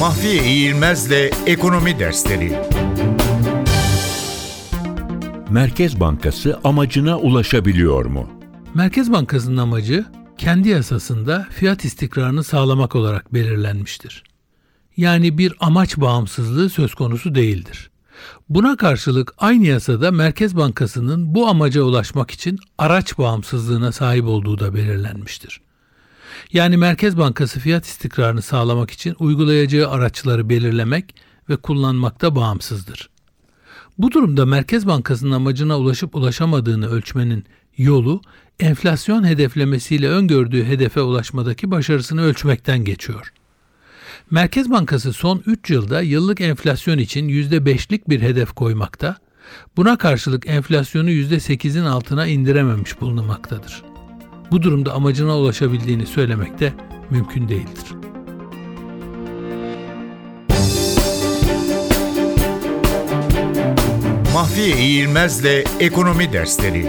Mahfiye İğilmez'le Ekonomi Dersleri Merkez Bankası amacına ulaşabiliyor mu? Merkez Bankası'nın amacı kendi yasasında fiyat istikrarını sağlamak olarak belirlenmiştir. Yani bir amaç bağımsızlığı söz konusu değildir. Buna karşılık aynı yasada Merkez Bankası'nın bu amaca ulaşmak için araç bağımsızlığına sahip olduğu da belirlenmiştir. Yani Merkez Bankası fiyat istikrarını sağlamak için uygulayacağı araçları belirlemek ve kullanmakta bağımsızdır. Bu durumda Merkez Bankası'nın amacına ulaşıp ulaşamadığını ölçmenin yolu enflasyon hedeflemesiyle öngördüğü hedefe ulaşmadaki başarısını ölçmekten geçiyor. Merkez Bankası son 3 yılda yıllık enflasyon için %5'lik bir hedef koymakta, buna karşılık enflasyonu %8'in altına indirememiş bulunmaktadır. Bu durumda amacına ulaşabildiğini söylemek de mümkün değildir. Mahfiye İğilmez'le Ekonomi Dersleri